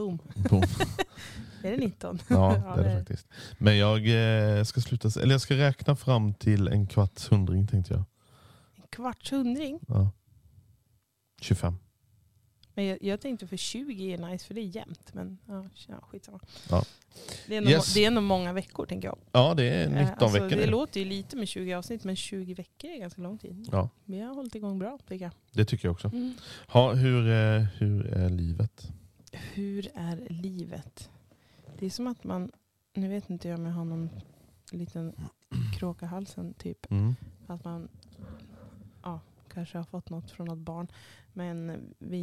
Boom. Boom. Är det 19? Ja, det är det faktiskt. Men jag eh, ska sluta, eller jag ska räkna fram till en kvarts hundring tänkte jag. En kvarts hundring. Ja. 25. Men jag, jag tänkte för 20 är nice för det är jämnt. Men ja, skitsamma. Ja. Det, är ändå, Yes. det är ändå många veckor tänker jag. Ja, det är Eh, 19 alltså, veckor Det nu. låter ju lite med 20 avsnitt men 20 veckor är ganska lång tid. Ja, Vi har hållit igång bra tycker jag. det tycker jag också. Mm. Ha, hur, eh, hur är livet? Hur är livet? Det är som att man, nu vet inte jag om jag har någon liten kråka halsen typ. Mm. Att man ja, kanske har fått något från något barn. Men vi,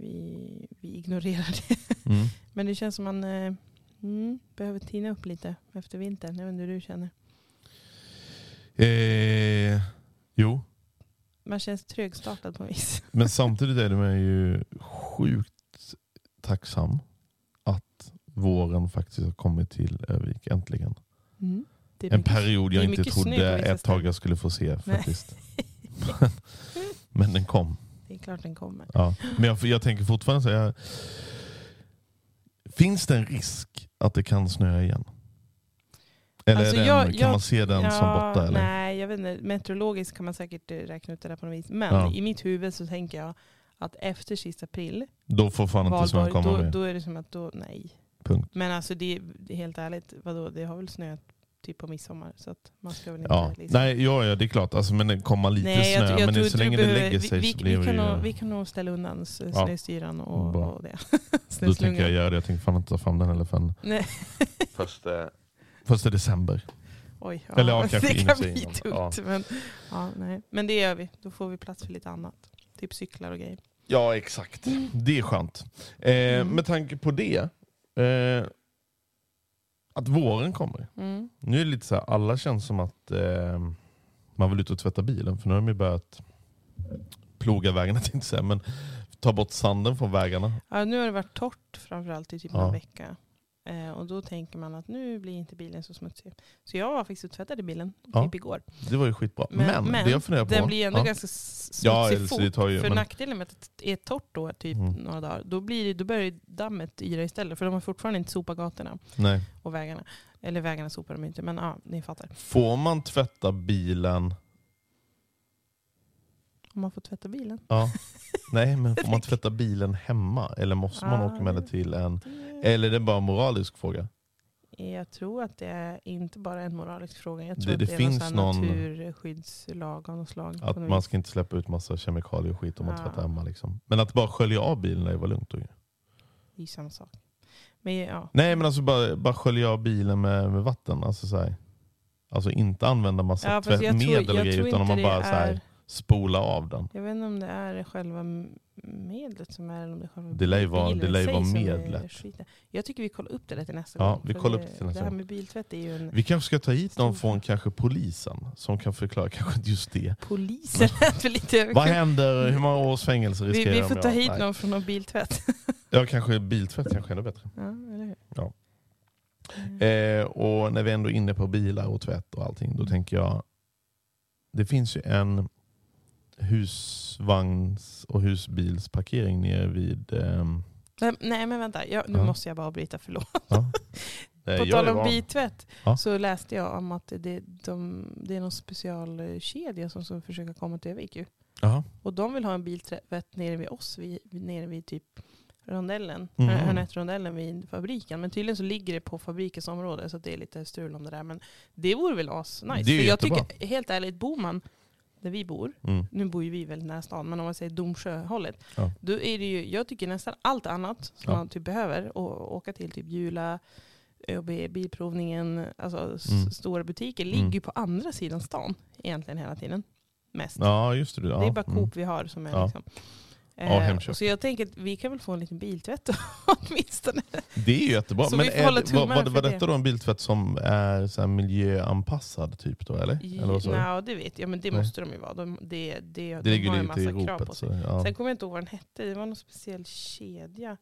vi, vi ignorerar det. Mm. Men det känns som man eh, mm, behöver tina upp lite efter vintern. Jag inte hur du känner. Eh, jo, Man känns trögstartad på något vis. men samtidigt är det man ju sjukt tacksam att våren faktiskt har kommit till Övik äntligen. Mm. En mycket- period jag inte trodde ett tag jag skulle få se faktiskt. Men den kom. Det är klart den kommer. Ja. Men jag, jag tänker fortfarande så här. Finns det en risk att det kan snöa igen? Eller Alltså, den, jag- kan jag- man se den som borta? Eller? Nej, jag vet inte. Meteorologiskt kan man säkert eh, räkna ut det där på något vis. Men Ja. i mitt huvud så tänker jag att efter sista april, Då får fan inte snön komma då, mer. då är det som att då, nej. Punkt. Men alltså det, det är helt ärligt, vadå, det har väl snöat typ på midsommar. Så att man ska väl inte Ja. liksom... Nej, ja, ja, det är klart. Alltså, men det kommer lite Nej, jag, snö. tror- jag men tror så länge det behöver- lägger sig vi, så blir vi, det kan nog, vi kan nog ställa undan Ja. snöstyran och, och det. Då tänker jag göra det. Jag tänker fan inte ta fram den heller förrän Nej. första, första december. Oj, ja. Eller ja, kanske det kan bli tungt. Men, ja, nej. men det gör vi. Då får vi plats för lite annat. Typ cyklar och grejer. Ja, exakt. Det är skönt. Eh, Mm. Med tanke på det, eh, att våren kommer. Mm. Nu är det lite så här, alla känns som att eh, man vill ut och tvätta bilen. För nu har de ju börjat ploga vägarna, jag säga. Men ta bort sanden från vägarna. Ja, nu har det varit torrt framförallt i typ Ja. en vecka. Eh, och då tänker man att nu blir inte bilen så smutsig. Så jag var faktiskt och tvättade bilen Ja. typ igår. Det var ju skitbra. Men, Men, det jag funderar på... den blir ändå ja. ganska Ja, smutsig så fort. ju- för men- nackdelen med att det är torrt då, typ Mm. några dagar, då, blir det, då börjar ju dammet yra istället. För de har fortfarande inte sopat gatorna Nej. och vägarna. Eller vägarna sopar de inte, men ja, ni fattar. Får man tvätta bilen... Om man får tvätta bilen. Ja. Nej, men får man tvätta bilen hemma? Eller måste man Ah. åka med det till en... Eller är det bara en moralisk fråga? jag tror att det är inte bara en moralisk fråga. Jag tror Det- att det det är finns någon, naturskyddslag av något slag. Att man vis. ska inte släppa ut massa kemikalier och skit om man Ja. tvättar hemma. Liksom. Men att bara skölja av bilen är väl lugnt? Då. Det är ju samma sak. Men ja, Nej men alltså bara, bara skölja av bilen med, med vatten. Alltså, så här. alltså inte använda massa Ja, tvättmedel och grejer utan om man bara det så här, är- spola av den. Jag vet inte om det är själva medlet som är eller om det är själva Det lär ju vara- det lär ju vara medlet. Jag tycker vi kollar upp det där till nästa Ja, gång. vi kollar upp det till nästa Det här med biltvätt är ju en... Vi kanske ska ta hit någon från kanske polisen som kan förklara kanske just det. Polisen för lite Vad händer? Hur många års fängelse vi, riskerar vi de? får ta hit nej. någon från någon biltvätt. Ja, kanske biltvätt kanske är ännu bättre. ja, eller hur? Ja. Mm. Eh, och när vi ändå är inne på bilar och tvätt och allting, då tänker jag, det finns ju en husvagns och husbilsparkering nere vid... ehm, Nej, Nej men vänta, jag, nu Ja. måste jag bara bryta, förlåt. ja. På tal om van. biltvätt Ja. så läste jag om att det, de, det är någon specialkedja som, som försöker komma till Övik ju. Jaha. Och de vill ha en biltvätt nere vid oss, vid, nere vid typ rondellen, mm. Hörnettrondellen vid fabriken. Men tydligen så ligger det på fabrikens område så det är lite strul om det där. Men det vore väl asnice. Det är För jag tycker, helt ärligt, bor man där vi bor, Mm. nu bor ju vi väldigt nära stan, men om man säger Domsjöhållet, Ja. då är det ju, jag tycker nästan allt annat som Ja. man typ behöver, å, åka till typ Jula, ÖB, Bilprovningen, alltså Mm. stora butiker, Mm. ligger ju på andra sidan stan egentligen hela tiden. Mest. Ja, just det. Ja. Det är bara Coop Mm. vi har som är liksom. Ja, Eh, Hemköp. så jag tänker att vi kan väl få en liten biltvätt åtminstone. Det är ju jättebra. Så Men är var, var, var det. detta då en biltvätt som är så miljöanpassad typ då eller? eller vad sa du? Ja, det vet jag, men det Nej. måste de ju vara. De, det, det, Det de har i massa krav på ropet. sig. Så, ja. Sen kommer jag inte ihåg vad den hette, det var någon speciell kedja.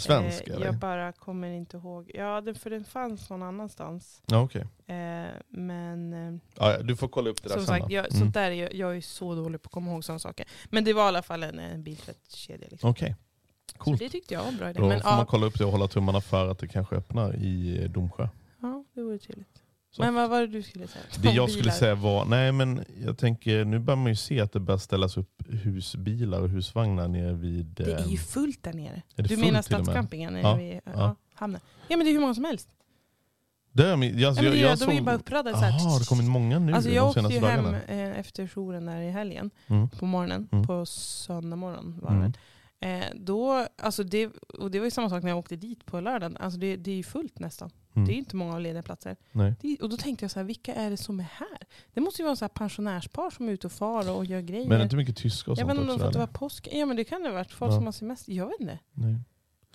Svensk Eh, jag bara kommer inte ihåg. Ja, den, för den fanns någon annanstans. Ja, okej. Eh, men eh, Ja, du får kolla upp det där som sen sagt, jag, Mm. där är jag, jag är så dålig på att komma ihåg sådana saker. Men det var i alla fall en, en biltvättkedja. Liksom. Okej, Så coolt. det tyckte jag var en bra idé. Då Men får man ja, kolla upp det och hålla tummarna för att det kanske öppnar i eh, Domsjö. ja, det vore trevligt. Så. Men vad var det du skulle säga? Det jag skulle säga var, nej men jag tänker, nu börjar man ju se att det börjar ställas upp husbilar och husvagnar nere vid... Det är ehm, ju fullt där nere. är det Du menar stadscampingen Ja, vid ja, ja. Ja men det är hur många som helst. Det är, min- alltså, Ja, jag, det, jag de är ju bara såg, uppradade så här. Jaha, det har kommit många nu Alltså de jag åkte senaste ju hem eh, efter jouren där i helgen, Mm. på morgonen, Mm. på söndag morgon var det Mm. Eh, då, alltså det, och det var ju samma sak när jag åkte dit på lördagen. Alltså det, det är ju fullt nästan. Mm. Det är inte många lediga platser. Det, och då tänkte jag så här, vilka är det som är här? Det måste ju vara så här pensionärspar som är ute och far och gör grejer. Men är det inte mycket tyskar och jag sånt vet inte om de får att det var påsk. Ja men det kan det ha varit. Folk Ja. som har semester. Jag vet inte. Nej.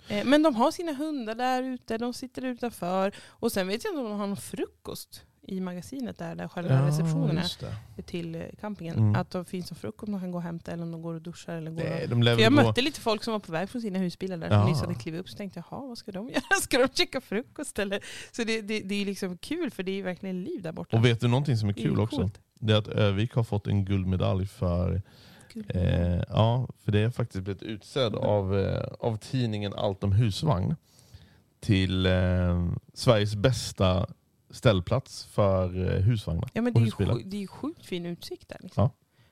Eh, Men de har sina hundar där ute, de sitter utanför. Och sen vet jag inte om de har någon frukost i magasinet där, där själva receptionen just det. är till eh, campingen. Mm. Att det finns en frukost man kan gå och hämta eller om de går och duschar. Eller går Nej, de jag gå... mötte lite folk som var på väg från sina husbilar där Ja. som nyss hade klivit upp. Så tänkte jag, vad ska de göra? Ska de käka frukost eller? Så det, det, det är liksom kul för det är verkligen liv där borta. Och vet du någonting som är Det är kul också? coolt. Det är att Övik har fått en guldmedalj för Kul. Eh, ja, för det är faktiskt blivit utsedd av, eh, av tidningen Allt om husvagn till eh, Sveriges bästa ställplats för eh, husvagnar ja, men och det, är ju det är ju sjukt fin utsikt där. Liksom. Ja.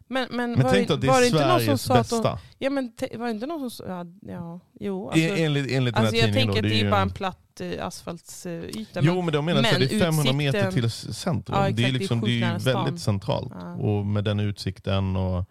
Men, men, Men var, tänk det, dig att det var är det inte någon som Sveriges att bästa. Ja men var det inte någon som sa, ja, ja jo. Alltså, E- enligt, enligt alltså den här jag tidningen. tänker då, att det är ju bara en platt eh, asfaltsyta. Jo men de menar att men det är 500 meter utsikten- till centrum. Ja, det är, exakt, det är liksom, det är nära stan. väldigt centralt. Ja. Och med den utsikten. Och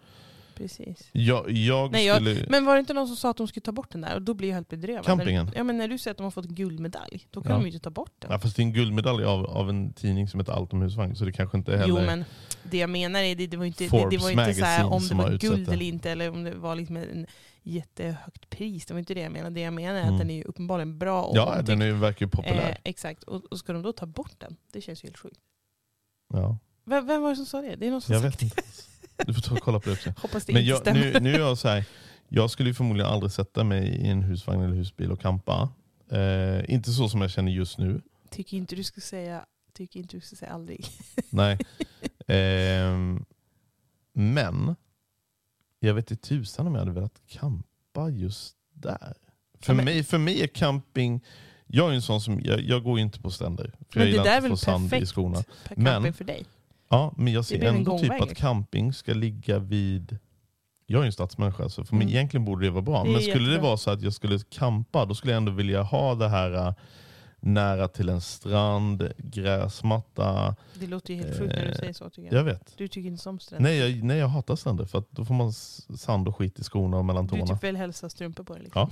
Precis. jag, jag Nej, jag- skulle... Men var det inte någon som sa att de skulle ta bort den där? Och då blir jag helt bedrövad. Campingen? När, ja men när du säger att de har fått guldmedalj, då kan Ja. de ju inte ta bort den. ja, fast det är en guldmedalj av, av en tidning som heter Allt om husvagn. Så det kanske inte heller... Jo men det jag menar är det, det var inte, det, det var inte så här, om det var guld eller inte eller om det var liksom en jättehögt pris. Det var inte det jag menade. Det jag menar är Mm. att den är uppenbarligen bra och Ja, omtyckt. den är, ju- verkar ju populär. Eh, exakt. Och, och ska de då ta bort den? Det känns ju helt sjukt. ja, Vem, vem var det som sa det? Det är någon som jag sagt vet inte. Du får ta och kolla på det också. Hoppas det Men inte jag, stämmer. nu, nu är jag så här, jag skulle ju förmodligen aldrig sätta mig i en husvagn eller husbil och campa. Eh, inte så som jag känner just nu. Tycker inte du ska säga, tycker inte du ska säga aldrig. Nej. Ehm, men jag vet inte tusan om jag hade velat campa just där. För, Ja, men- mig, för mig är camping, jag är en sån som, jag, jag går inte på stränder. För Men jag det gillar där är inte att väl få sand i perfekt skorna. per Men- camping för dig? Ja, men jag ser ändå typ att liksom. camping ska ligga vid... Jag är ju en stadsmänniska, så för mig Mm. egentligen borde det vara bra. Det Men skulle det jättebra. vara så att jag skulle campa, då skulle jag ändå vilja ha det här äh, nära till en strand, gräsmatta. Det låter ju helt sjukt när du Eh, säger så tycker jag. Jag vet. Du tycker inte om stränder. Nej jag, nej, jag hatar stränder för då får man sand och skit i skorna och mellan Du tårna. typ vill hälsa strumpor på dig. Liksom.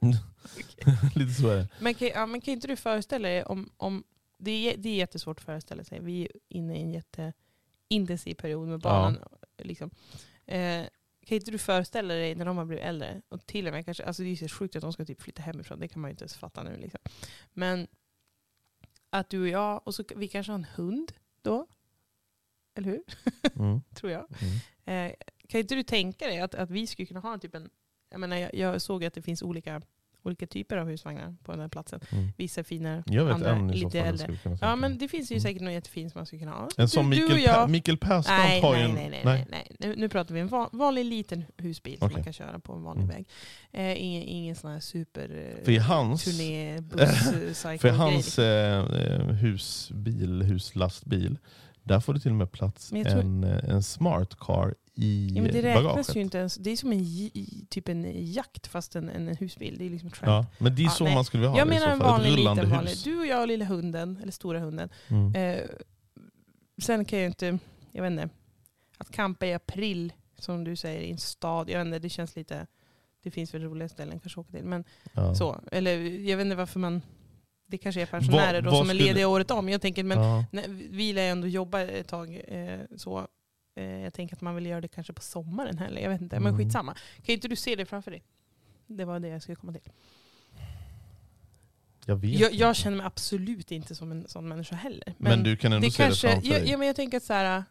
Ja. Lite så är det. Men, kan, ja, men kan inte du föreställa dig om, om det, är, det är jättesvårt att föreställa sig. Vi är inne i en jätteintensiv period med barnen. Liksom. Eh, kan inte du föreställa dig när de har blivit äldre, och till och med kanske, alltså det är så sjukt att de ska typ flytta hemifrån, det kan man ju inte ens fatta nu. Liksom. Men att du och jag, och så, vi kanske har en hund då, eller hur? Mm. Tror jag. Mm. Eh, kan inte du tänka dig att, att vi skulle kunna ha typ en... Jag, menar, jag, jag såg att det finns olika, olika typer av husvagnar på den här platsen. Mm. Vissa är finare, Jag vet andra en lite äldre. Ja men det finns ju Mm. säkert något jättefint som man skulle kunna ha. En Du- du och Mikael, Persbrandt Nej, har ju nej, en... nej, nej, nej, nej. Nu, nu pratar vi en van, vanlig liten husbil som Okej. man kan köra på en vanlig Mm. väg. Eh, ingen, ingen sån här super eh, För i hans- turnébuss eh, För cycle hans liksom. eh, eh, husbil, huslastbil, där får det till och med plats tror- en, eh, en smart car i Ja, men det räknas bagaget. ju inte ens. Det är som en typ en jakt fast en, en husbil. Det är liksom tramp. Ja, men det är så nej. man skulle vilja ha jag det i menar en vanlig liten vanlig. Du och jag och lilla hunden, eller stora hunden. Mm. Eh, sen kan jag ju inte, jag vet inte, att campa i april som du säger i en stad, jag vet inte, det känns lite, det finns väl roliga ställen kanske åka till. Men ja. så, eller jag vet inte varför man, det kanske är pensionärer Vad- då vad som är skulle- lediga året om. Jag tänker, men ja. nej, vi lär ju ändå jobba ett tag eh, så. Eh, jag tänker att man vill göra det kanske på sommaren heller. Jag vet inte, men Mm. skitsamma. Kan inte du se det framför dig? Det var det jag skulle komma till. Jag Jag, jag känner mig absolut inte som en sån människa heller. Men, du kan ändå det se kanske, det framför dig. ja, men jag tänker att så här,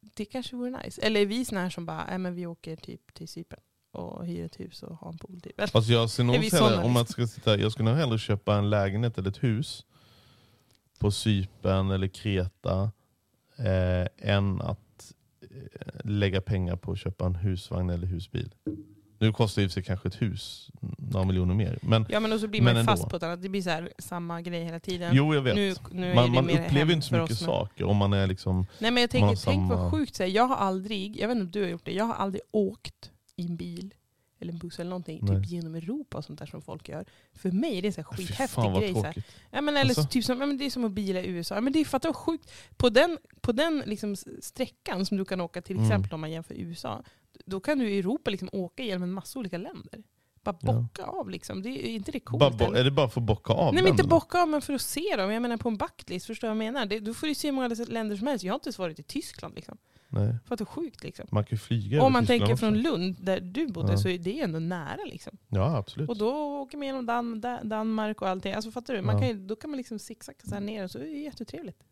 det kanske vore nice. Eller är vi såna här som bara, äh, men vi åker typ till Cypern och hyr ett hus och har en pool. Typ. Fast jag ser nog hellre, om man ska sitta, jag skulle nog hellre köpa en lägenhet eller ett hus på Cypern eller Kreta eh, än att lägga pengar på att köpa en husvagn eller husbil. Nu kostar för sig kanske ett hus några miljoner mer. Men, Ja men och så blir man ändå. fast på ett annat, det blir så här, samma grej hela tiden. jo, jag vet. nu, nu man man upplever ju inte så mycket saker om man är liksom... Nej men jag tänker, tänk vad samma- sjukt, så här, jag har aldrig, jag vet inte om du har gjort det, jag har aldrig åkt i en bil eller en buss eller någonting Nej. typ genom Europa och sånt där som folk gör. För mig är det en sån här Fy skithäftig fan grej. Så här. Ja, men, eller Alltså? typ som, ja, men det är som att bila i USA. Ja, men det är fattar vad sjukt. På den, på den liksom sträckan som du kan åka till Mm. exempel om man jämför USA, då kan du i Europa liksom åka genom en massa olika länder. Bara Ja. bocka av liksom. Det är, inte det coolt? Bo- är det bara för att bocka av Nej men inte bocka av men för att se dem. Jag menar på en bucketlist, förstår du vad jag menar? Det, då får du se hur många länder som helst. Jag har inte ens varit i Tyskland liksom. Nej. För att det är sjukt liksom. Man kan ju flyga Om man Tyskland tänker också. från Lund, där du bodde, Ja. så är det ändå nära liksom. Ja, absolut. Och då åker man genom Dan Da- Danmark och allting. Alltså fattar du? Man Ja. kan, ju- då kan man liksom zigzacka så här ner och så är det jättetrevligt.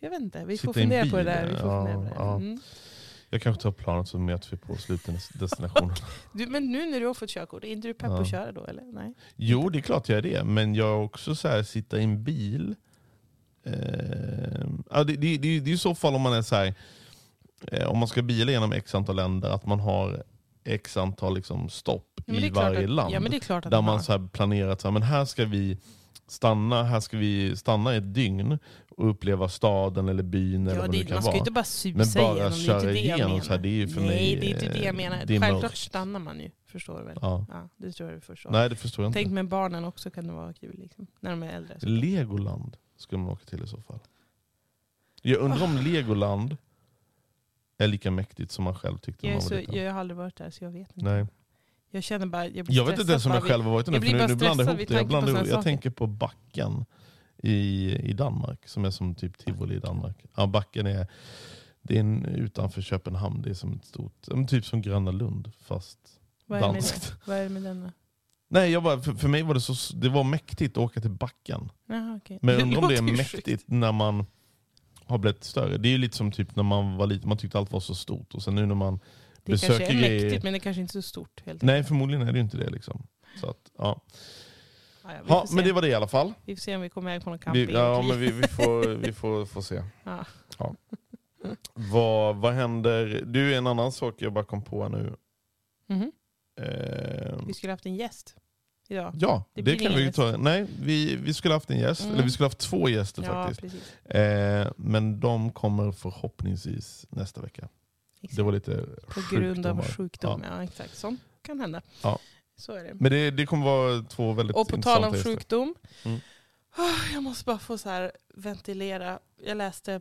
Jag vet inte, vi får Sitta en fundera på det där. Vi får ja, fundera på det. ja. Mm. Jag kanske tar planet så möts vi på slutdestinationen. Du, men nu när du har fått körkort, är inte du pepp Ja. att köra då eller? Nej. Jo, det är klart jag är det. Men jag är också så här, sitta i en bil. Eh, det, det, det, det är i så fall om man är så här, eh, om man ska bila genom x antal länder, att man har x antal liksom, stopp Ja, i varje att, land. Ja där man har. så här planerat, så här, men här ska vi stanna, här ska vi stanna ett dygn och uppleva staden eller byn eller Ja, vad det, det, kan man ska vara. ju inte bara susa Men bara igenom, det är köra inte det jag igenom menar. så här, det är för Nej, mig, det är inte det jag menar. det Självklart mörkt. stannar man ju, förstår du väl? Ja. Ja, det tror jag du förstår. Nej, det förstår jag inte. Tänk med barnen också kan det vara kul, liksom, när de är äldre. Så. Legoland skulle man åka till i så fall. Jag undrar om Legoland är lika mäktigt som man själv tyckte Jag, man så, var liten. jag har aldrig varit där så jag vet inte. Nej. Jag känner bara, jag blir Jag vet inte ens om jag själv har varit nu, blir för nu, nu blandar jag ihop det. Jag, blandar ihop, jag tänker på Backen i, i Danmark, som är som typ tivoli i Danmark. Ja, Backen är, det är en, utanför Köpenhamn, det är som ett stort, typ som Gröna Lund fast Vad danskt. Vad är det med denna? Nej, jag bara, för, för mig var det, så, det var mäktigt att åka till Backen. Jaha, okej. Men jag undrar om det är mäktigt när man har blivit större. Det är ju lite som typ när man var liten, man tyckte allt var så stort. Och sen nu när man Det besöker kanske är grejer- mäktigt men det kanske inte är så stort. Helt Nej, enkelt. förmodligen är det ju inte det. Liksom. Så att, ja. Ja, ja, Ja, får men det var det i alla fall. vi får se om vi kommer iväg på någon camping. Vi, ja, men vi, vi, får, vi får, får se. Ja. Vad, vad händer? Du, en annan sak jag bara kom på nu. Mhm. Eh, Vi skulle haft en gäst idag. ja, Det det, kan vi ta. Nej, vi, vi skulle haft en gäst. Mm. Eller vi skulle haft två gäster Ja, faktiskt. Eh, men de kommer förhoppningsvis nästa vecka. Exakt. Det var lite På grund av sjukdom. Ja. exakt. Sånt kan hända. Ja. Så är det. Men det, det kommer vara två väldigt Och på tal om sjukdom. Mm. Jag måste bara få så här ventilera. Jag läste,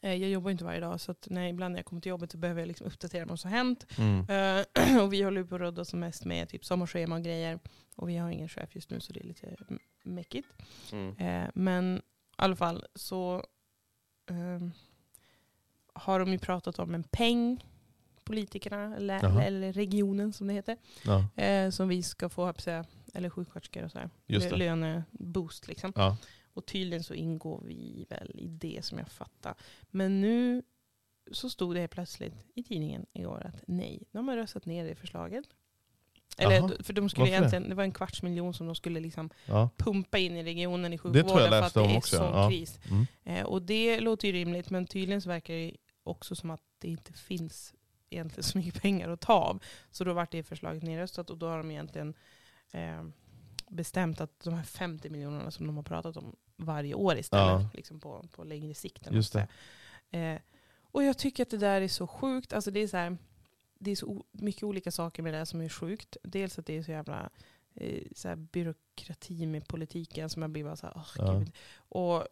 eh, jag jobbar inte varje dag så att när ibland när jag kommer till jobbet så behöver jag liksom uppdatera vad som har hänt. Mm. Eh, och vi håller på att rodda som mest med typ sommarschema och grejer. Och vi har ingen chef just nu så det är lite m- mäckigt. Mm. Eh, men i alla fall så ehm, har de ju pratat om en peng, politikerna, eller, Jaha. eller regionen som det heter. Ja, Eh, som vi ska få, säga, eller sjuksköterskor och så här. just det. Löneboost liksom. Ja. Och tydligen så ingår vi väl i det som jag fattar. Men nu så stod det helt plötsligt i tidningen igår att nej, de har röstat ner det förslaget. Eller, för de skulle Varför egentligen, det var en kvarts miljon som de skulle liksom Ja. pumpa in i regionen i Det tror sjukvården jag för att det är också, sån ja. kris. Mm. Eh, och det låter ju rimligt, men tydligen så verkar det också som att det inte finns egentligen så mycket pengar att ta av. Så då vart det förslaget nedröstat och då har de egentligen eh, bestämt att de här 50 miljonerna som de har pratat om varje år istället, Ja. liksom på, på längre sikt. Just säga. Eh, och jag tycker att det där är så sjukt. Alltså det är så, här, det är så mycket olika saker med det som är sjukt. Dels att det är så jävla eh, så här byråkrati med politiken som jag blir bara så här, åh, Ja. Och,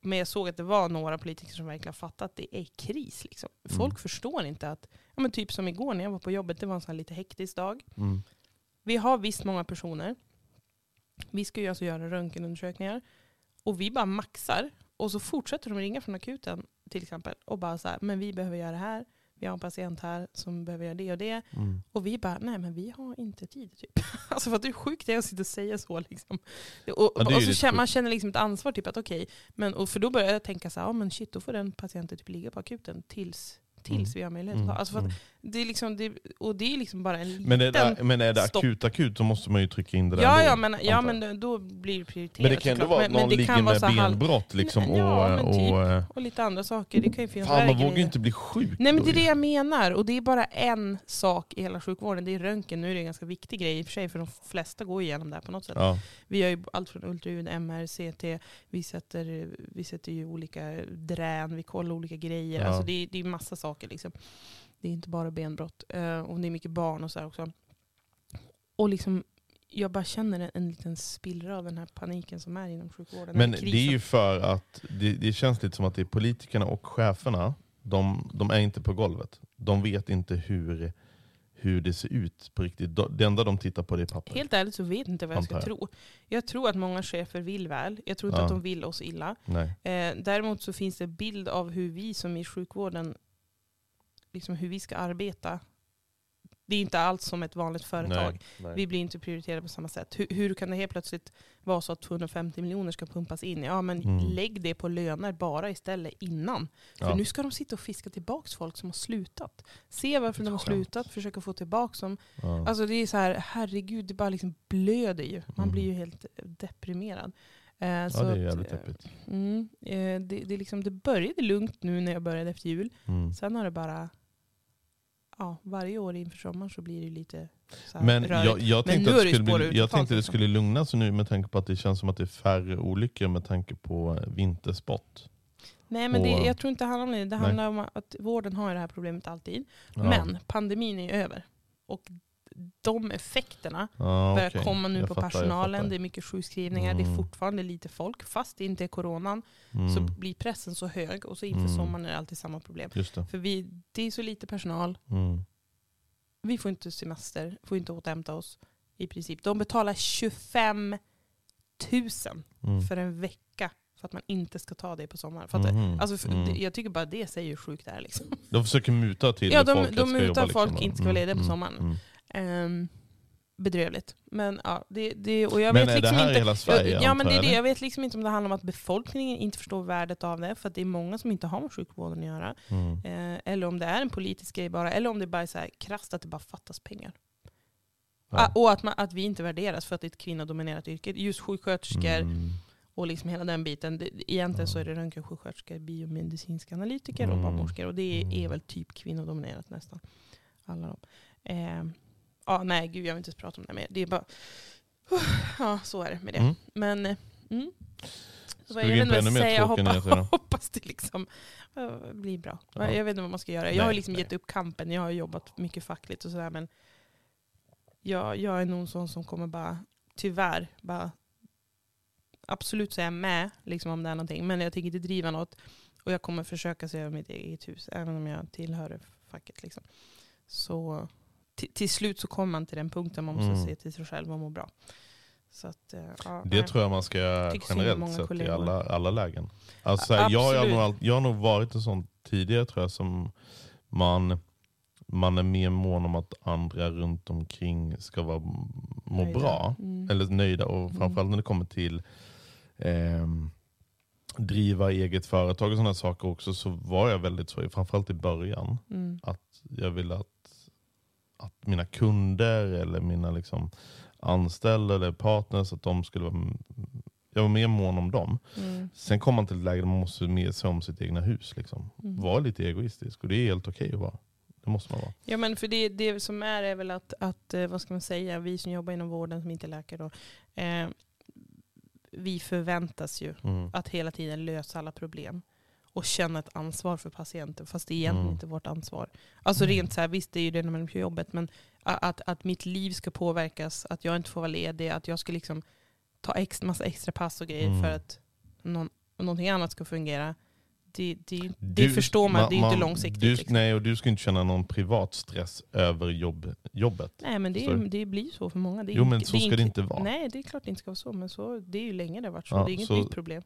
men jag såg att det var några politiker som verkligen fattat att det är kris. Liksom. Folk Mm. förstår inte att, ja, men typ som igår när jag var på jobbet, det var en sån lite hektisk dag. Mm. Vi har visst många personer. Vi ska ju alltså göra röntgenundersökningar. Och vi bara maxar. Och så fortsätter de ringa från akuten till exempel. Och bara så här, men vi behöver göra det här. Vi har en patient här som behöver göra det och det. Mm. Och vi bara, nej men vi har inte tid. Typ. Alltså för att det är sjukt det är att sitta och säga så. Liksom. Och, Ja, och så känner, man känner liksom ett ansvar. Typ att okej, men och för då börjar jag tänka så här, ja men shit då får den patienten typ ligga på akuten tills, tills Mm. vi har möjlighet att Mm. ta. Alltså för att Mm. det är liksom, det, och det är liksom bara en liten... Men är det, men är det stopp. akut akut så måste man ju trycka in det där Ja, då, ja, men, ja men då blir det prioriterat Men det kan såklart. vara att Men- men någon det ligger med benbrott liksom, och, Ja, men typ. och, eh, Och lite andra saker. Det kan ju finnas Fan man vågar ju inte bli sjuk Nej men det är det ju. jag menar. Och det är bara en sak i hela sjukvården. Det är röntgen. Nu är det en ganska viktig grej i och för sig. För de flesta går igenom det här på något sätt. Ja. Vi gör ju allt från ultraljud, MR, CT. Vi sätter, vi sätter ju olika drän. Vi kollar olika grejer. Ja. Alltså det, är- det är massa saker liksom. Det är inte bara benbrott. Eh, och det är mycket barn och så här också. Och liksom, jag bara känner en, en liten spillra av den här paniken som är inom sjukvården. Men det är ju för att det, det känns lite som att det är politikerna och cheferna, de, de är inte på golvet. De vet inte hur, hur det ser ut på riktigt. De- Det enda de tittar på det är papper. Helt ärligt så vet inte vad jag ska tro. Jag tror att många chefer vill väl. Jag tror inte Ja. att de vill oss illa. Eh, däremot så finns det bild av hur vi som i sjukvården, liksom hur vi ska arbeta. Det är inte alls som ett vanligt företag. Nej. Nej. Vi blir inte prioriterade på samma sätt. Hur, hur kan det helt plötsligt vara så att 250 miljoner ska pumpas in? Ja men Mm. lägg det på löner bara istället innan. För Ja. nu ska de sitta och fiska tillbaka folk som har slutat. Se varför de har slutat, försöka få tillbaka dem. Ja. Alltså det är så här, herregud, det bara liksom blöder ju. Man Mm. blir ju helt deprimerad. Eh, ja, så det är jävligt eh, deppigt. Mm, eh, det, det, liksom, det började lugnt nu när jag började efter jul. Mm. Sen har det bara, ja, varje år inför sommaren så blir det lite så här Men rörigt. jag, jag tänkte, att det skulle bli, jag tänkte det skulle lugna sig nu med tanke på att det känns som att det är färre olyckor med tanke på eh, vinterspott. Nej men det, jag tror inte det handlar om det. Det Nej. handlar om att vården har det här problemet alltid. Ja. Men pandemin är ju över. Och de effekterna ja, börjar okej. komma nu Jag på fattar, personalen. Det är mycket sjukskrivningar. Det är Mm. fortfarande lite folk. Fast det inte är coronan Mm. så blir pressen så hög. Och så inför Mm. sommaren är det alltid samma problem. För vi, det är så lite personal. Mm. Vi får inte semester, får inte återhämta oss i princip. De betalar 25 000 Mm. för en vecka för att man inte ska ta det på sommaren. Fattar? Mhm. Alltså, Mm. det, jag tycker bara det säger hur sjukt det är. Liksom. De försöker muta till Ja, de- folk de att mutar jobba, folk liksom. inte ska vara lediga på Mm, sommaren. Ehm, bedrövligt. Men, ja, det, det, och jag Men vet är det liksom här i inte, hela Sverige? jag, ja, men det är det. Jag vet liksom inte om det handlar om att befolkningen inte förstår värdet av det. För att det är många som inte har med sjukvården att göra. Mm. Eh, eller om det är en politisk grej bara. Eller om det bara är så här krasst att det bara fattas pengar. Ja. Ah, och att, man, att vi inte värderas för att det är ett kvinnodominerat yrke. Just sjuksköterskor Mm. och liksom hela den biten. Det, egentligen så Ja. är det röntgensjuksköterskor, biomedicinska analytiker och Mm. barnmorskor. Och det är, är Mm. väl typ kvinnodominerat nästan. Alla de. Eh, ja, nej, gud jag vill inte prata om det mer. Det är bara... Ja, så är det med det. Mm. Men... eh, Mm. Så jag vet inte vad jag ska säga. Jag hoppas, hoppas det liksom eh, blir bra. Ja. Jag vet inte vad man ska göra. Jag Nej, har liksom nej. gett upp kampen. Jag har jobbat mycket fackligt och sådär. Men jag, jag är nog en sån som kommer bara, tyvärr, bara absolut säga med liksom om det är någonting. Men jag tänker inte driva något. Och jag kommer försöka se över mitt eget hus. Även om jag tillhör facket. Liksom. Så till, slut så kommer man till den punkten man måste Mm. se till sig själv och må bra. Så att, eh, ja, Det nej. tror jag man ska göra generellt sett i kollegor. alla, alla lägen. Alltså, här, jag, har absolut. nog jag har nog varit en sån tidigare tror jag som man, man är mer mån om att andra runt omkring ska vara, må Nöjda. bra. Mm. Eller nöjda. Och framförallt när det kommer till ehm, driva eget företag och sådana saker också så var jag väldigt så, framförallt i början. Mm. Att jag ville att, att mina kunder eller mina liksom anställda eller partners, att de skulle vara, jag var mer mån om dem. Mm. Sen kom man till ett läge där man måste mer se om sitt egna hus. Liksom. Mm. Var lite egoistisk och det är helt okej att vara. Det måste man vara. Ja men för det, det som är är väl att, att, eh, vad ska man säga, vi som jobbar inom vården som inte är läkare då, eh, vi förväntas ju Mm. att hela tiden lösa alla problem och känna ett ansvar för patienten fast det är egentligen Mm. inte vårt ansvar. Alltså Mm. rent så här, visst det är ju det när man är på jobbet men att, att mitt liv ska påverkas, att jag inte får vara ledig, att jag ska liksom ta ex, massa extra pass och grejer Mm. för att någon, någonting annat ska fungera. Det, det, det Du- förstår man, det är ju inte man- långsiktigt. Du, liksom. Nej, och du ska inte känna någon privat stress över jobb, jobbet. Nej men det, är, det blir så för många. Det är Jo, inte- men så ska det inte vara. Nej det är klart det inte ska vara så. Men så, det är ju länge det har varit så. Ja, det är inget så- nytt problem.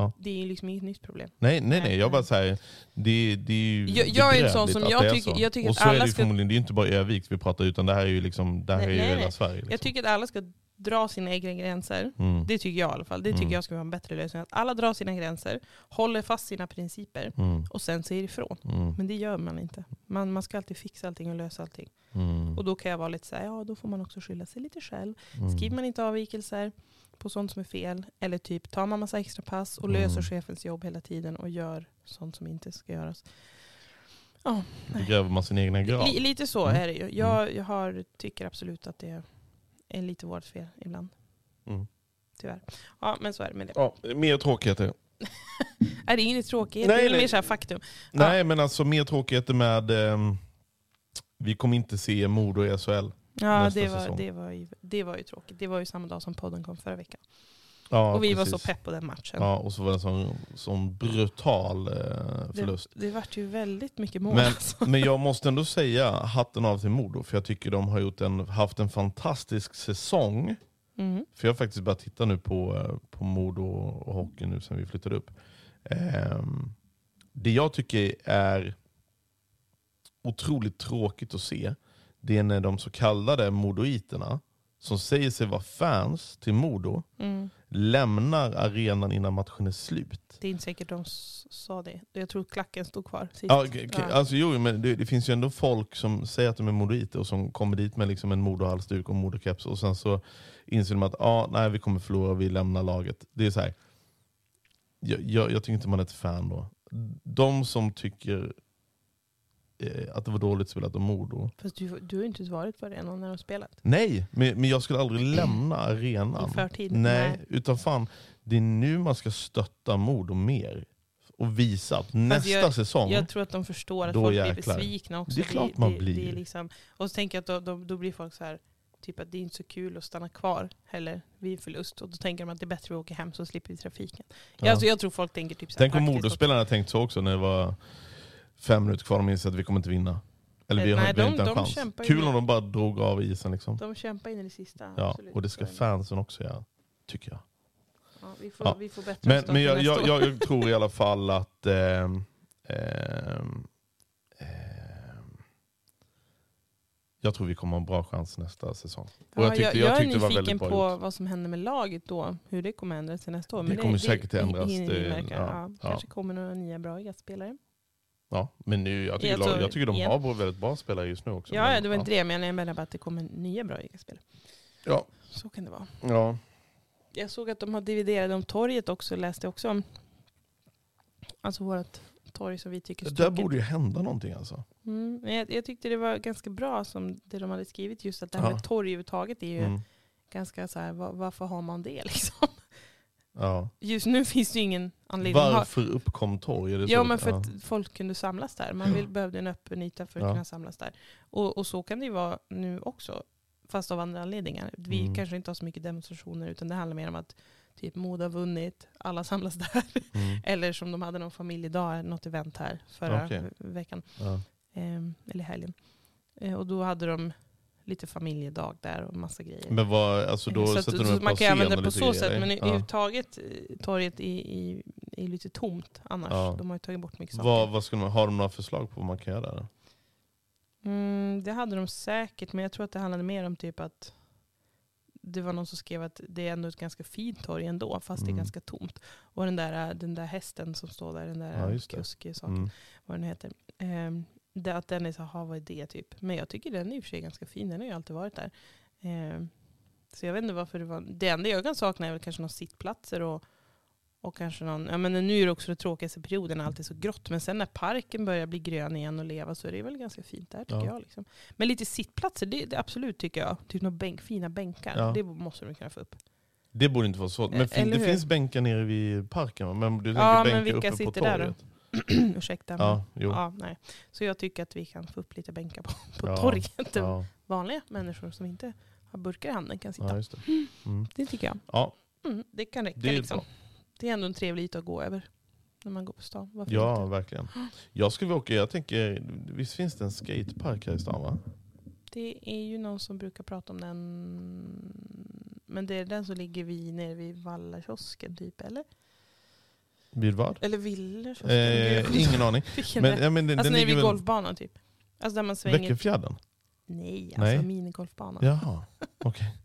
Ja. Det är ju liksom inget nytt problem. Nej, nej, Nej. Jag bara säger det, det är ju Jag- jag är en sån som att jag det är tycker- jag tycker Och att så är alla det ju ska- förmodligen, det är inte bara Övik vi pratar utan det här är ju liksom, det här Nej, är ju nej, hela nej. Sverige. Liksom. Jag tycker att alla ska dra sina egna gränser. mm. Det tycker jag i alla fall. Det tycker Mm. jag ska vara en bättre lösning. Att alla drar sina gränser, håller fast sina principer Mm. och sen säger ifrån. Mm. Men det gör man inte. Man, man ska alltid fixa allting och lösa allting. Mm. Och då kan jag vara lite så här, ja då får man också skylla sig lite själv. Mm. Skriver man inte avvikelser på sånt som är fel, eller typ tar man massa extra pass och Mm. löser chefens jobb hela tiden och gör sånt som inte ska göras. Ja, Då gräver man sin egna grav. li, lite så Mm. är det ju. Jag, jag har, tycker absolut att det är lite vårt fel ibland. Mm. Tyvärr. Ja, men så är det med det. Ja, mer tråkigheter. Är det inget tråkigt? Nej, det är nej. mer så här faktum. Nej men alltså mer tråkigheter med, ehm, vi kommer inte se Modo i SHL. Ja, det var, säsong. det, var ju, det var ju tråkigt. Det var ju samma dag som podden kom förra veckan. Ja, och vi var precis. så pepp på den matchen. Ja, och så var det en sån, sån brutal eh, förlust. Det, det vart ju väldigt mycket mål. Men, alltså. men jag måste ändå säga hatten av till Modo, för jag tycker de har gjort en, haft en fantastisk säsong. Mm. För jag har faktiskt börjat titta nu på, eh, på Modo och hockey nu sen vi flyttade upp. Ehm, det jag tycker är otroligt tråkigt att se, det är när de så kallade modoiterna, som säger sig vara fans till Modo, Mm. lämnar arenan innan matchen är slut. Det är inte säkert de sa det. Jag tror klacken stod kvar sist. Ja, k- k- Ja. alltså, jo, men det, det finns ju ändå folk som säger att de är modoiter och som kommer dit med liksom en modohalsduk och modokeps och sen så inser de att ah, nej, vi kommer förlora, vi lämnar laget. Det är så här. Jag, jag, jag tycker inte man är ett fan då. De som tycker att det var dåligt spelat av Modo. Fast du, du har ju inte varit på arenan när de spelat. Nej, men, men jag skulle aldrig lämna arenan. I förtid. Nej, Nej. utan fan, det är nu man ska stötta Modo mer. Och visa att nästa jag- säsong, Jag tror att de förstår att folk jäklar. blir besvikna också. Det är klart man det, blir. Det är liksom, och så tänker jag att då, då, då blir folk så här, typ att det är inte så kul att stanna kvar heller vid förlust. Och då tänker de att det är bättre att åka hem så slipper vi trafiken. Ja. Alltså, jag tror folk tänker typ så här Tänk om. Modospelarna tänkt så också när det var fem minuter kvar. De inser att vi kommer inte vinna. Eller vi Eh, har nej, de- inte en de chans. Kul om de bara drog av isen. Liksom. De kämpar in i det sista. Ja, absolut. och det ska är fansen också göra, tycker jag. Ja, vi, får, Ja. vi får bättre Men, men jag, jag, jag, jag tror i alla fall att ehm, ehm, ehm, jag tror vi kommer ha en bra chans nästa säsong. Och Ja, jag tyckte, jag, jag är tyckte det var nyfiken på gjort. vad som händer med laget då. Hur det kommer ändras till nästa år. Det kommer säkert ändras, hinner det- vi märka. ja, Ja, ja. Kanske kommer några nya bra gästspelare. Ja, men nu, jag, tycker, Alltså, lag- jag tycker de igen. har väldigt bra spelare just nu också. Ja, men, det var inte det. Men jag menar bara att det kommer nya bra gästspelare. Ja, Så kan det vara. ja. Jag såg att de har dividerat om torget också. Läste också om. Alltså vårt torg som vi tycker är Det där borde ju hända någonting alltså. Mm, jag, jag tyckte det var ganska bra som det de hade skrivit. Just att det här Ja. med torg överhuvudtaget är ju Mm. ganska så här. var- varför har man det liksom? Ja. Just nu finns det ju ingen anledning. Varför uppkom torg? Det Ja men för ja. att folk kunde samlas där. Man vill, behövde en öppen yta för att Ja. kunna samlas där. Och, och så kan det ju vara nu också. Fast av andra anledningar. Vi Mm. kanske inte har så mycket demonstrationer utan det handlar mer om att typ Modo har vunnit, alla samlas där. Mm. Eller som de hade någon familjedag, något event här förra Okej. veckan. Ja. Ehm, eller helgen. Eh, och då hade de lite familjedag där och massa grejer. Men vad, alltså då så att, sätter de upp man kan använda det på så sätt, men Ja. överhuvudtaget eh, torget är, är, är lite tomt annars. Ja. De har ju tagit bort mycket saker. Vad, vad skulle man, har de några förslag på vad man kan göra där? Mm, det hade de säkert, men jag tror att det handlade mer om typ att det var någon som skrev att det är ändå ett ganska fint torg ändå, fast det Mm. är ganska tomt. Och den där, den där hästen som står där, den där Ja, just det. kusk-saken, Mm. vad den heter. Ehm, det, att den är så, "Ha, vad är det typ? Men jag tycker den är i och för sig ganska fin, den har ju alltid varit där. Ehm, så jag vet inte varför det var, det enda jag kan sakna är väl kanske några sittplatser och, och kanske någon, ja men nu är det också den tråkigaste perioden, allt är så grått. Men sen när parken börjar bli grön igen och leva så är det väl ganska fint där tycker Ja. jag. Liksom. Men lite sittplatser, det, det absolut tycker jag. Typ några bänk, fina bänkar, Ja. det måste de kunna få upp. Det borde inte vara svårt. Men Eh, fin, det hur? finns bänkar nere vid parken? Men du tänker Ja, men bänkar uppe på sitter där då? Ursäkta. Ja, jo. Ja, nej. Så jag tycker att vi kan få upp lite bänkar på, på Ja, torget. Ja, Vanliga människor som inte har burkar i handen kan sitta. ja, det. Mm. Det tycker jag. Ja, Mm, det kan räcka. det är liksom. Det är ändå en trevlig yta att gå över när man går på stan. Varför Ja, inte? verkligen. Jag ska vi åka, jag tänker, visst finns det en skatepark här i stan va? Det är ju någon som brukar prata om den. Men det är den som ligger vid, nere vid Vallakiosken typ, eller? Vid vad? Eller Villakiosken? Eh, ingen aning. Men, är? ja, men den, Alltså den nere vid golfbanan typ. Alltså där man svänger. Väckerfjärden? Nej, alltså Nej. minigolfbanan. Jaha, okej.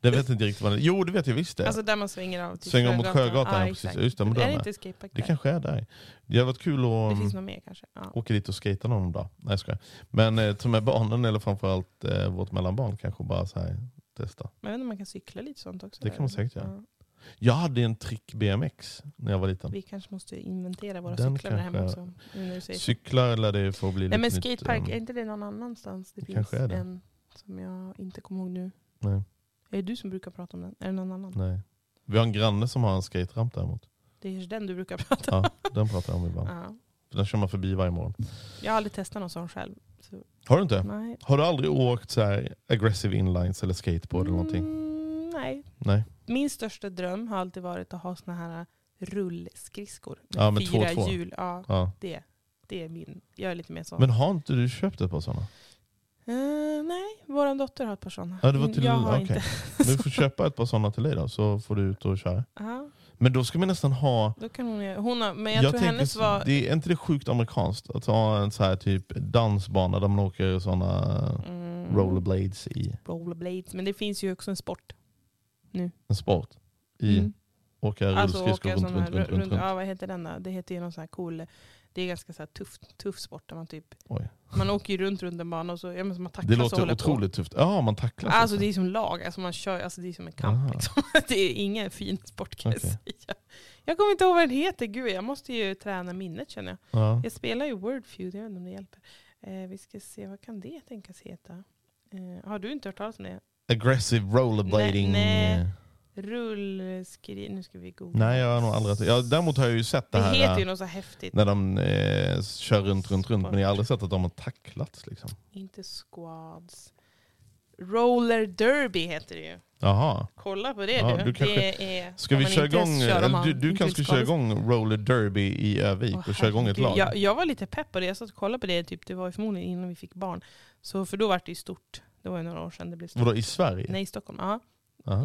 Det vet inte riktigt vad det Jo, det vet jag visst det. Alltså där man svänger av till Svänger mot Sjögatan, ja, Ja, precis. Just det, men är är det jag inte skatepark det kanske är där. Det har varit kul Det att finns um, nog mer kanske. Ja. åka dit och skata någon dag. Nej jag skojar. Men eh, ta med barnen eller framförallt eh, vårt mellanbarn kanske bara så här testa. Men jag vet inte om man kan cykla lite sånt också. Det kan man säkert göra. Jag hade en trick BMX när jag var liten. Vi kanske måste inventera våra Den cyklar där hemma också. Nu. Cyklar eller det får bli Nej men lite nytt, skatepark, eh, är inte det någon annanstans? Det, Det finns kanske är det. en som jag inte kommer ihåg nu. Nej, Är det du som brukar prata om den? Är det någon annan? nej. Vi har en granne som har en skateramp däremot. Det är den du brukar prata om. Ja, den pratar jag om ibland. Ja. Den kör man förbi varje morgon. Jag har aldrig testat någon sån själv. Så, Har du inte? nej. Har du aldrig åkt så här aggressive inlines eller skateboard eller någonting? Mm, nej. Nej. Min största dröm har alltid varit att ha såna här rullskridskor. Ja, med fyra två två. hjul. Ja, Ja. det, det är min. Jag är lite mer så. Men har inte du köpt ett par sådana? Eh, nej, vår dotter har ett par sådana. Ja, det var till- jag har okej. inte. Du får köpa ett par sådana till dig då, så får du ut och köra. Ja, Men då ska vi nästan ha... då kan hon, hon har, men jag, tror tänker hennes var... det är inte det sjukt amerikanskt att ha en så här typ dansbana där man åker sådana Mm, rollerblades i rollerblades. Men det finns ju också en sport. En sport? I Mm. åka Alltså rullskridskor åka runt, runt, runt, runt, runt. Ja, vad heter den då? Det heter ju någon sån här cool... Det är ganska så här tuff, tuff sport där man typ... Oj. Man åker ju runt runt en bana och så, ja, men så man tacklas Det låter otroligt tufft. Ja, man tacklas. Alltså det är som lag, alltså man kör, alltså det är som en kamp. Liksom. Det är ingen fin sport kan jag Okej. säga. Jag kommer inte ihåg vad den heter, gud jag måste ju träna minnet känner jag. ja. Jag spelar ju Wordfeud, jag vet inte om det hjälper. Eh, vi ska se, vad kan det tänkas heta? Eh, har du inte hört talas om det? Aggressive rollerblading. Nej, Nej, nej. Rullskri... Nu ska vi googla. jag har nog aldrig... Ja, däremot har jag ju sett det, Det här heter ju äh, något så häftigt. när de eh, kör runt, runt, runt. Men jag har aldrig sett att de har tacklats. Liksom. Inte squads. Roller derby heter det ju. Jaha. Kolla på det Ja, du. du kanske- det är, Ska vi köra igång, du, du kanske ska köra igång roller derby i Övik Åh, och köra igång ett lag? Jag, jag var lite pepp på det. Jag satt och kollade på det. Typ, det var förmodligen innan vi fick barn. Så, för då var det ju stort. Det var ju några år sedan det blev stort. Vadå, i Sverige? Nej, i Stockholm. Ja,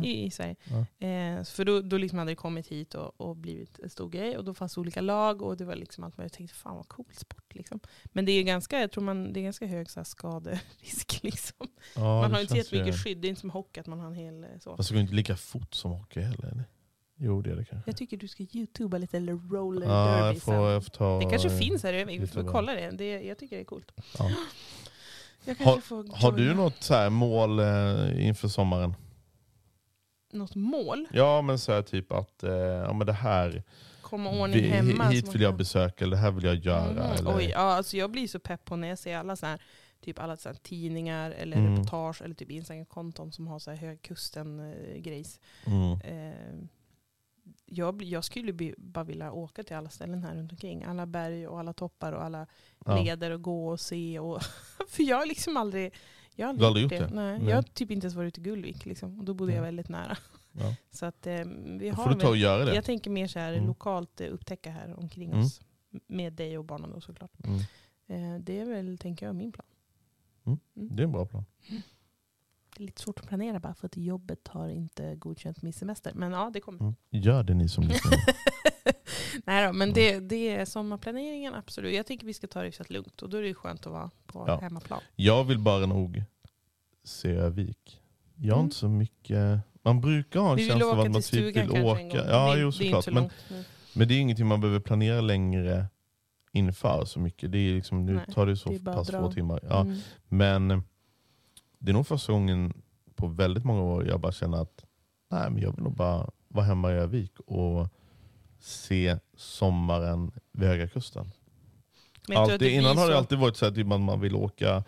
i, i Sverige. Eh, för då, då liksom hade det kommit hit och, och blivit en stor grej. Och då fanns olika lag och det var liksom allt möjligt. Jag tänkte, fan vad cool sport liksom. Men det är ganska, jag tror man, det är ganska hög så här, skaderisk liksom. Ja, man har inte känns jättemycket skydd. Det är inte som hockey att man har en hel eh, så. Fast det går inte lika fort som hockey heller. Eller? Jo, det är det kanske. Jag tycker du ska youtuba lite eller roller Ja, derby jag får, jag får ta, Det kanske finns här vi får kolla det. det. Jag tycker det är coolt. Ja. Får Har du något så här mål eh, inför sommaren? något mål? Ja, men så här typ att eh, ja, men det här, Komma ordning vi, hemma? hit vill jag besöka, eller det här vill jag göra. Mhm. Eller, Oj, ja, alltså jag blir så pepp på när jag ser alla så här, typ alla så här tidningar eller Mm. reportage eller typ Instagram-konton som har så här högkusten-grejs. mm. Eh, jag, jag skulle bara vilja åka till alla ställen här runt omkring. Alla berg och alla toppar och alla ja. leder och gå och se. Och för jag har liksom aldrig, jag har har aldrig gjort gjort det? Nej, Nej. Jag har typ inte ens varit i Gullvik. Liksom. Och då bodde jag Nej. väldigt nära. Ja. Så att, eh, vi har får du ta och väl, göra det. jag tänker mer så här Mm. lokalt eh, upptäcka här omkring Mm. oss. Med dig och barnen då såklart. Mm. Eh, det är väl, tänker jag, min plan. Mm. Mm. Det är en bra plan. Det är lite svårt att planera bara för att jobbet har inte godkänt min semester. Men ja, det kommer. Mm. Gör det ni som lyssnar. Nej då, men det, det är sommarplaneringen, absolut. Jag tycker vi ska ta det hyfsat lugnt och då är det skönt att vara på Ja. hemmaplan. Jag vill bara nog se Övik. Jag har Mm. inte så mycket... Man brukar ha en känsla av att man typ vill åka. Ja, det, jo såklart. så Men, men det är ingenting man behöver planera längre inför så mycket. Det är liksom, nu Nej, tar det så det pass få timmar. Ja, Mm. Men det är nog första gången på väldigt många år jag bara känner att nej, men jag vill nog bara vara hemma i Övik och se sommaren vid Höga Kusten. Alltid, innan har det alltid varit så att typ man, man vill åka,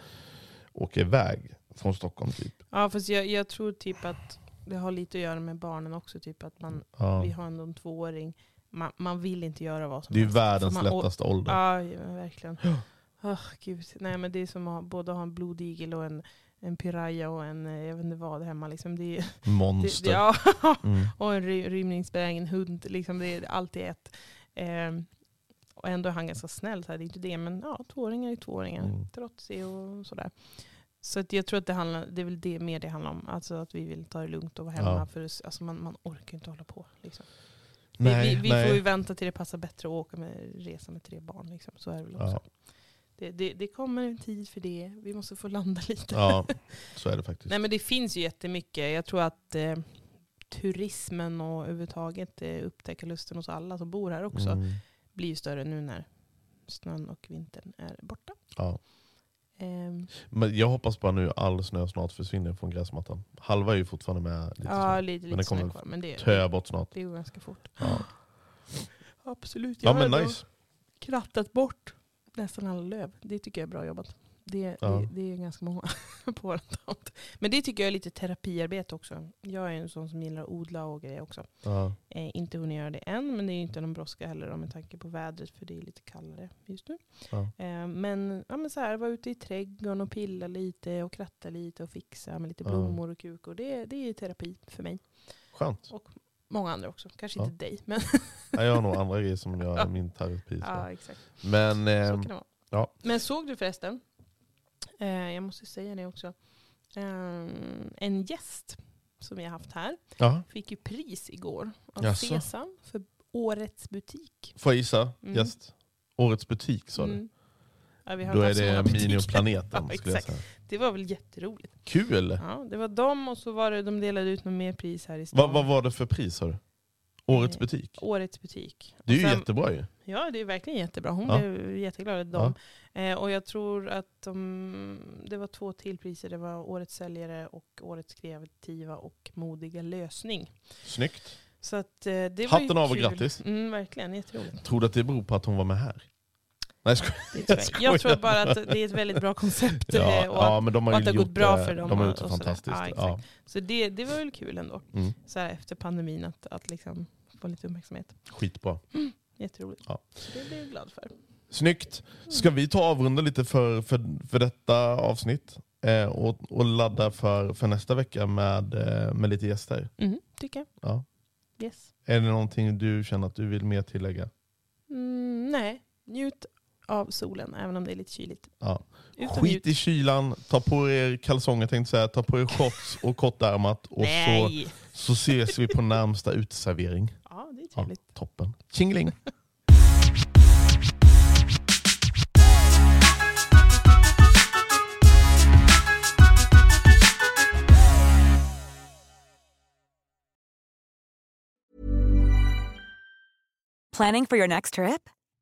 åka iväg från Stockholm. Typ. Ja, fast jag, jag tror typ att det har lite att göra med barnen också. Typ att man, Ja. Vi har ändå en tvååring. Man, man vill inte göra vad som Det är helst. världens För man, lättaste ålder. Ja, verkligen. Oh, gud. Nej, men det är som att både ha en blodigel och en, en piraya och en, eh, jag vet inte vad hemma. Liksom. Det, är- Monster. det, ja, Mm. och en ry, rymningsbenägen hund. Liksom. Det är alltid ett. Ehm, och ändå är han ganska snäll. Så här. Det är inte det, men ja, tvååringar är tvååringar. Mm. Trotsig och sådär. Så att jag tror att det, handlar, det är väl det mer det handlar om. Alltså att vi vill ta det lugnt och vara hemma. Ja. För alltså man, man orkar inte hålla på. Liksom. Nej, vi vi, vi får ju vänta till det passar bättre att åka med resa med tre barn. Liksom. Så är det väl också. Ja. Det, det, det kommer en tid för det. Vi måste få landa lite. ja, så är det faktiskt. Nej men det finns ju jättemycket. Jag tror att eh, turismen och överhuvudtaget eh, upptäckarlusten hos alla som bor här också Mm. blir ju större nu när snön och vintern är borta. Ja. Ehm, Men jag hoppas bara nu all snö snart försvinner från gräsmattan. Halva är ju fortfarande med lite ja, snö. lite, Men snö kommer kvar. Men det, Töa bort snart. det går ganska fort. Ja, Absolut. ja Jag har men nice. krattat bort nästan alla löv. Det tycker jag är bra jobbat. Det, Ja. det, det är ganska många på vår tomt. Men det tycker jag är lite terapiarbete också. Jag är en sån som gillar att odla och grejer också. Ja. Eh, inte hunnit göra det än, men det är ju inte någon brådska heller då, med tanke på vädret, för det är lite kallare just nu. Ja. Eh, men, ja, men så här, vara ute i trädgården och pilla lite och kratta lite och fixa med lite blommor och kukor. Det, det är terapi för mig. Skönt. Många andra också. Kanske Ja. inte dig, men Ja, jag har nog andra grejer som jag min terapi för. ja, exakt. Men Så vara. ja. Men såg du förresten, eh, jag måste säga det också, eh, en gäst som vi har haft här ja, fick ju pris igår av Jaså? Sesam för årets butik. får jag gissa? Mm. Gäst? Årets butik sa du? Ja, vi har Då är det. Minioplaneten Ja, exakt. Det var väl jätteroligt. Kul! Ja, det var dem och så var det, de delade ut något mer pris här i stan. Vad, vad var det för pris sa du? Årets Eh, butik? Årets butik. Det är ju sen- jättebra ju. Ja, det är verkligen jättebra. Hon Ja. blev jätteglad över dem. Eh, och jag tror att de, det var två till priser. Det var Årets säljare och Årets kreativa och modiga lösning. Snyggt. Så att, eh, det var Hatten ju av och kul. grattis. Mm, verkligen, jätteroligt. Tror du att det beror på att hon var med här? Nej, jag skojar. Det tror Jag jag. tror bara att det är ett väldigt bra koncept. Ja, eh, och att, ja, men de har och att det har gått bra för dem De har gjort det fantastiskt. Ja, Ja. Så det, det var väl kul ändå. Mm, Så här efter pandemin att, att liksom få lite uppmärksamhet. skitbra. Jätteroligt. Ja. Det blev jag glad för. Snyggt. Ska vi ta avrunda lite för, för, för detta avsnitt? Eh, och, och ladda för, för nästa vecka med, eh, med lite gäster? Mm, tycker jag. Ja. Yes. Är det någonting du känner att du vill mer tillägga? Mm, nej, njut av solen även om det är lite kyligt. Ja. Skit i kylan, ta på er kalsonger tänkte säga, ta på er shorts och kortärmat och så, Nej! så ses vi på närmsta uteservering. Ja, det är Ja, trevligt. toppen. Tjingeling! Planning for your next trip?